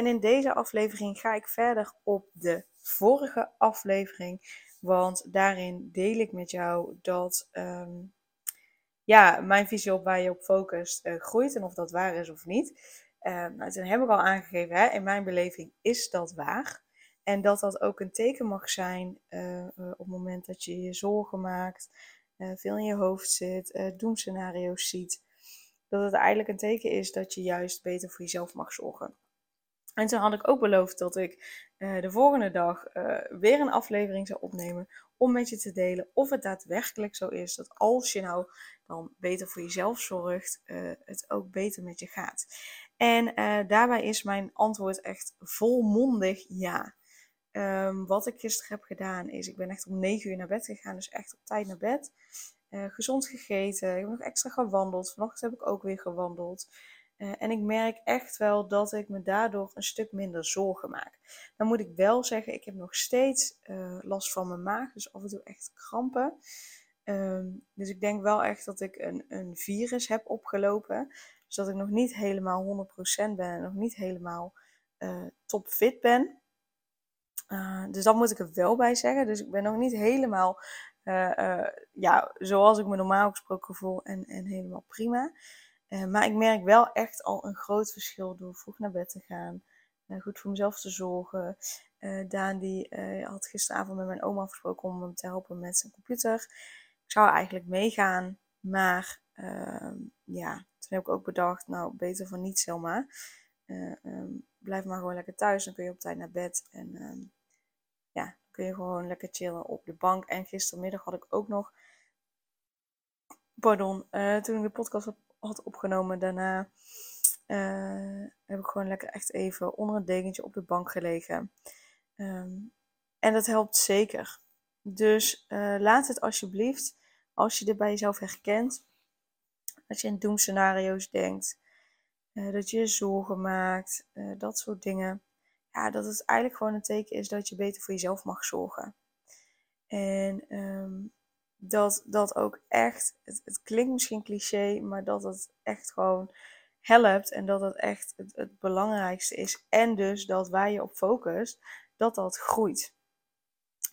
En in deze aflevering ga ik verder op de vorige aflevering. Want daarin deel ik met jou dat ehm, ja, mijn visie op waar je op focust uh, groeit. En of dat waar is of niet. Uh, nou, toen heb ik al aangegeven, hè, in mijn beleving is dat waar. En dat dat ook een teken mag zijn uh, op het moment dat je je zorgen maakt, veel in je hoofd zit, doemscenario's ziet. Dat het eigenlijk een teken is dat je juist beter voor jezelf mag zorgen. En toen had ik ook beloofd dat ik uh, de volgende dag uh, weer een aflevering zou opnemen om met je te delen of het daadwerkelijk zo is dat als je nou dan beter voor jezelf zorgt, uh, het ook beter met je gaat. En daarbij is mijn antwoord echt volmondig ja. Um, wat ik gisteren heb gedaan is, ik ben echt om 9 uur naar bed gegaan, dus echt op tijd naar bed. gezond gegeten, ik heb nog extra gewandeld. Vanochtend heb ik ook weer gewandeld. Uh, en ik merk echt wel dat ik me daardoor een stuk minder zorgen maak. Dan moet ik wel zeggen, ik heb nog steeds uh, last van mijn maag. Dus af en toe echt krampen. Um, dus ik denk wel echt dat ik een, een virus heb opgelopen. Dus dat ik nog niet helemaal 100% ben en nog niet helemaal uh, topfit ben. dus dat moet ik er wel bij zeggen. Dus ik ben nog niet helemaal ja, zoals ik me normaal gesproken voel en, en helemaal prima. Uh, maar ik merk wel echt al een groot verschil door vroeg naar bed te gaan. Uh, goed voor mezelf te zorgen. Uh, Daan had gisteravond met mijn oma afgesproken om hem te helpen met zijn computer. Ik zou eigenlijk meegaan, maar ehm, ja, toen heb ik ook bedacht, nou beter van niet zomaar. Um, blijf maar gewoon lekker thuis, dan kun je op tijd naar bed. En um, ja, kun je gewoon lekker chillen op de bank. En gistermiddag had ik ook nog, pardon, toen ik de podcast op had opgenomen. Daarna uh, heb ik gewoon lekker echt even onder een dekentje op de bank gelegen. Um, en dat helpt zeker. Dus uh, laat het alsjeblieft, als je dit bij jezelf herkent, als je in doemscenario's denkt, uh, dat je je zorgen maakt, dat soort dingen. Ja, dat het eigenlijk gewoon een teken is dat je beter voor jezelf mag zorgen. En um, dat dat ook echt, het, het, klinkt misschien cliché, maar dat het echt gewoon helpt en dat het echt het, het belangrijkste is. En dus dat waar je op focust, dat dat groeit.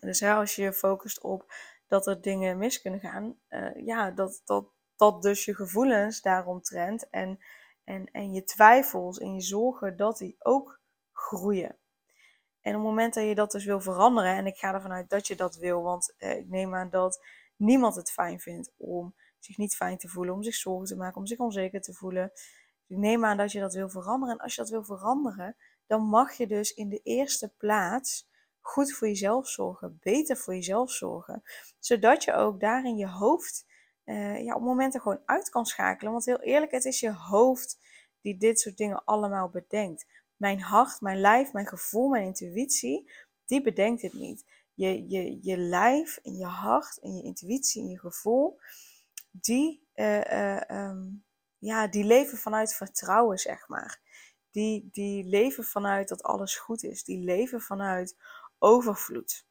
Dus hè, als je je focust op dat er dingen mis kunnen gaan, uh, ja, dat, dat, dat dus je gevoelens daaromtrent en, en, en je twijfels en je zorgen, dat die ook groeien. En op het moment dat je dat dus wil veranderen, en ik ga ervan uit dat je dat wil, want uh, ik neem aan dat niemand het fijn vindt om zich niet fijn te voelen, om zich zorgen te maken, om zich onzeker te voelen. Dus neem aan dat je dat wil veranderen. En als je dat wil veranderen, dan mag je dus in de eerste plaats goed voor jezelf zorgen, beter voor jezelf zorgen. Zodat je ook daar in je hoofd uh, ja, op momenten gewoon uit kan schakelen. Want heel eerlijk, het is je hoofd die dit soort dingen allemaal bedenkt. Mijn hart, mijn lijf, mijn gevoel, mijn intuïtie, die bedenkt het niet je, je, je lijf en je hart en je intuïtie en je gevoel, die, uh, um, ja, die leven vanuit vertrouwen, zeg maar. Die, die leven vanuit dat alles goed is. Die leven vanuit overvloed.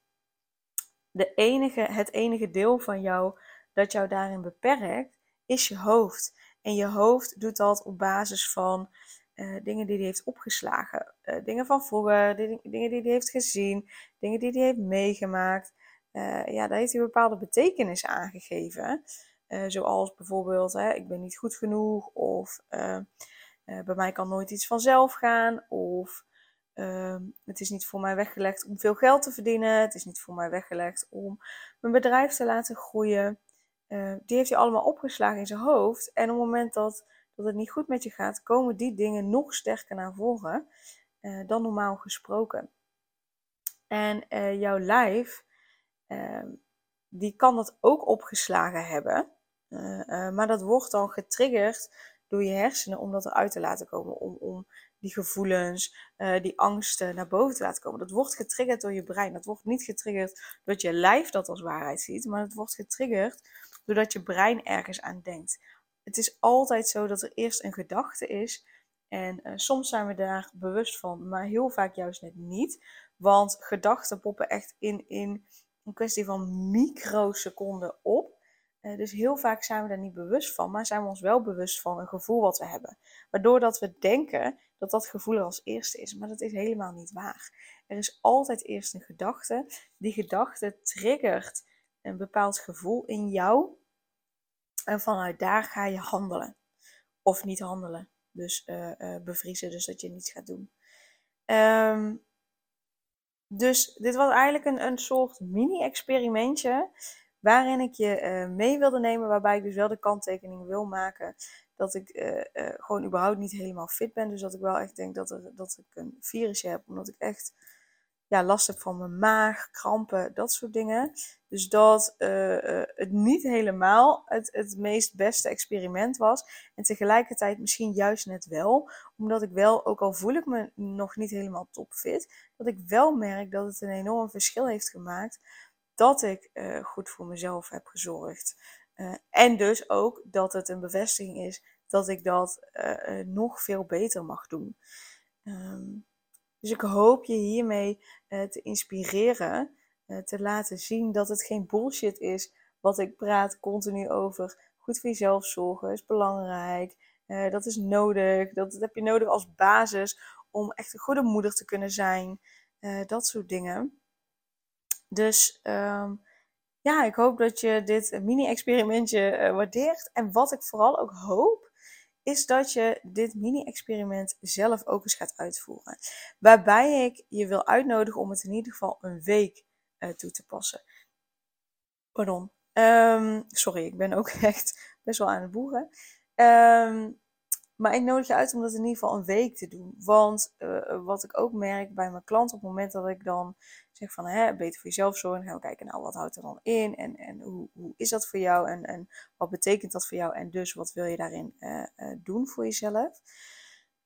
De enige, het enige deel van jou dat jou daarin beperkt, is je hoofd. En je hoofd doet dat op basis van uh, dingen die hij heeft opgeslagen. Uh, dingen van vroeger, dingen die hij heeft gezien, dingen die hij heeft meegemaakt. Uh, ja, daar heeft hij bepaalde betekenis aangegeven. zoals bijvoorbeeld, hè, ik ben niet goed genoeg. Of bij mij kan nooit iets vanzelf gaan. Of ehm, het is niet voor mij weggelegd om veel geld te verdienen. Het is niet voor mij weggelegd om mijn bedrijf te laten groeien. die heeft hij allemaal opgeslagen in zijn hoofd. En op het moment dat dat het niet goed met je gaat, komen die dingen nog sterker naar voren uh, dan normaal gesproken. En uh, jouw lijf, uh, die kan dat ook opgeslagen hebben. Eh, maar dat wordt dan getriggerd door je hersenen om dat eruit te laten komen. Om, om die gevoelens, die angsten naar boven te laten komen. Dat wordt getriggerd door je brein. Dat wordt niet getriggerd doordat je lijf dat als waarheid ziet, maar het wordt getriggerd doordat je brein ergens aan denkt. Het is altijd zo dat er eerst een gedachte is en uh, soms zijn we daar bewust van, maar heel vaak juist net niet. Want gedachten poppen echt in, in een kwestie van microseconden op. Uh, dus heel vaak zijn we daar niet bewust van, maar zijn we ons wel bewust van een gevoel wat we hebben. Waardoor dat we denken dat dat gevoel er als eerste is, maar dat is helemaal niet waar. Er is altijd eerst een gedachte. Die gedachte triggert een bepaald gevoel in jou. En vanuit daar ga je handelen. Of niet handelen. Dus uh, bevriezen, dus dat je niets gaat doen. Um, dus dit was eigenlijk een, een soort mini-experimentje waarin ik je uh, mee wilde nemen, waarbij ik dus wel de kanttekening wil maken dat ik gewoon überhaupt niet helemaal fit ben. Dus dat ik wel echt denk dat, er, dat ik een virusje heb, omdat ik echt ja, last heb van mijn maag, krampen, dat soort dingen. Dus dat uh, het niet helemaal het, het meest beste experiment was. En tegelijkertijd misschien juist net wel. Omdat ik wel, ook al voel ik me nog niet helemaal topfit, dat ik wel merk dat het een enorm verschil heeft gemaakt. Dat ik uh, goed voor mezelf heb gezorgd. en dus ook dat het een bevestiging is dat ik dat nog veel beter mag doen. Um, dus ik hoop je hiermee uh, te inspireren, uh, te laten zien dat het geen bullshit is wat ik praat continu over. Goed voor jezelf zorgen is belangrijk. Uh, dat is nodig. Dat, heb je nodig als basis om echt een goede moeder te kunnen zijn. dat soort dingen. Dus um, ja, ik hoop dat je dit mini-experimentje waardeert. En wat ik vooral ook hoop, is dat je dit mini-experiment zelf ook eens gaat uitvoeren. Waarbij ik je wil uitnodigen om het in ieder geval een week uh, toe te passen. Pardon. Um, sorry, ik ben ook echt best wel aan het boeren. Um, maar ik nodig je uit om dat in ieder geval een week te doen. Want uh, wat ik ook merk bij mijn klant op het moment dat ik dan zeg van hè, beter voor jezelf zorgen. Dan gaan we kijken, nou wat houdt er dan in? En, en hoe, hoe is dat voor jou? En, en wat betekent dat voor jou? En dus wat wil je daarin uh, doen voor jezelf?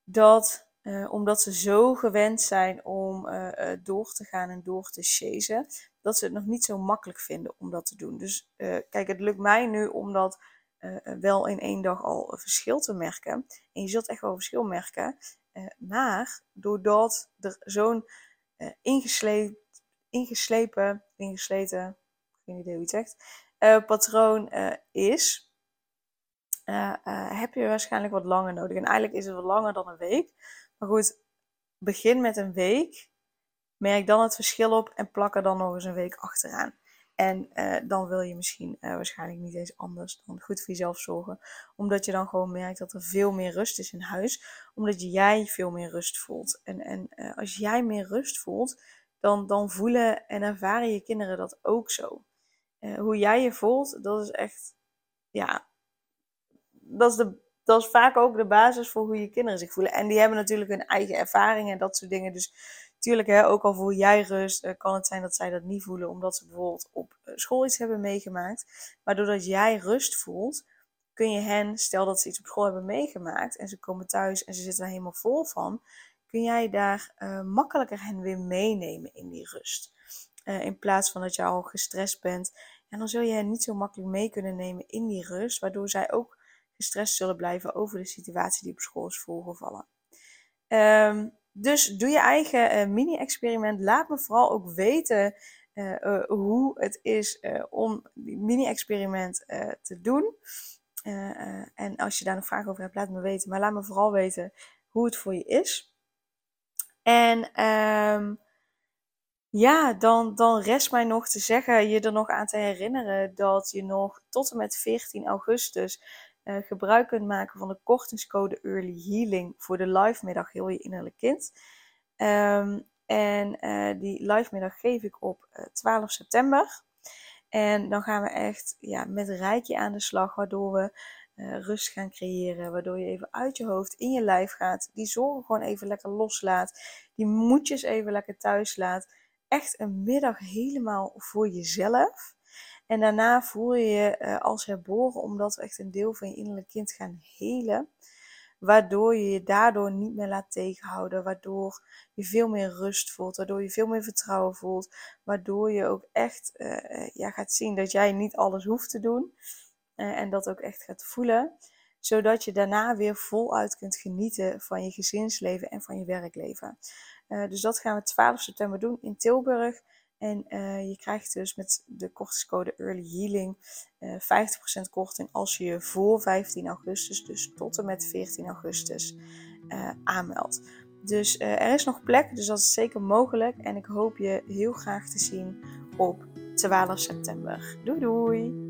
Dat omdat ze zo gewend zijn om door te gaan en door te chasen, dat ze het nog niet zo makkelijk vinden om dat te doen. Dus kijk, het lukt mij nu om dat uh, wel in één dag al verschil te merken. En je zult echt wel verschil merken. Uh, maar doordat er zo'n ingeslepen, ingesleten, geen idee hoe je het zegt, patroon is, heb je waarschijnlijk wat langer nodig. En eigenlijk is het wat langer dan een week. Maar goed, begin met een week. Merk dan het verschil op en plak er dan nog eens een week achteraan. En uh, dan wil je misschien uh, waarschijnlijk niet eens anders dan goed voor jezelf zorgen. Omdat je dan gewoon merkt dat er veel meer rust is in huis. Omdat jij veel meer rust voelt. En, en uh, als jij meer rust voelt, dan, dan voelen en ervaren je kinderen dat ook zo. hoe jij je voelt, dat is echt, ja, dat is, de, dat is vaak ook de basis voor hoe je kinderen zich voelen. En die hebben natuurlijk hun eigen ervaringen en dat soort dingen. Dus Tuurlijk, hè, ook al voel jij rust, uh, kan het zijn dat zij dat niet voelen omdat ze bijvoorbeeld op uh, school iets hebben meegemaakt. Maar doordat jij rust voelt, kun je hen, stel dat ze iets op school hebben meegemaakt en ze komen thuis en ze zitten er helemaal vol van, kun jij daar uh, makkelijker hen weer meenemen in die rust. in plaats van dat je al gestrest bent. En dan zul je hen niet zo makkelijk mee kunnen nemen in die rust, waardoor zij ook gestrest zullen blijven over de situatie die op school is voorgevallen. Um, dus doe je eigen uh, mini-experiment. Laat me vooral ook weten uh, uh, hoe het is om die mini-experiment te doen. en als je daar nog vragen over hebt, laat me weten. Maar laat me vooral weten hoe het voor je is. En um, ja, dan, dan rest mij nog te zeggen, je er nog aan te herinneren dat je nog tot en met 14 augustus uh, gebruik kunt maken van de kortingscode Early Healing voor de live middag Heel Je Innerlijk Kind. Um, en uh, die live middag geef ik op uh, eh, 12 september. En dan gaan we echt ja, met rijkje aan de slag, waardoor we rust gaan creëren. Waardoor je even uit je hoofd in je lijf gaat. Die zorgen gewoon even lekker loslaat. Die moedjes even lekker thuis laat. Echt een middag helemaal voor jezelf. En daarna voel je je uh, als herboren, omdat we echt een deel van je innerlijk kind gaan helen. waardoor je je daardoor niet meer laat tegenhouden, waardoor je veel meer rust voelt, waardoor je veel meer vertrouwen voelt, waardoor je ook echt uh, ja, gaat zien dat jij niet alles hoeft te doen uh, en dat ook echt gaat voelen, zodat je daarna weer voluit kunt genieten van je gezinsleven en van je werkleven. Dus dat gaan we 12 september doen in Tilburg. En uh, je krijgt dus met de kortingscode Early Healing uh, 50% korting als je je voor 15 augustus, dus tot en met 14 augustus, uh, aanmeldt. Dus er is nog plek, dus dat is zeker mogelijk. En ik hoop je heel graag te zien op 12 september. Doei doei!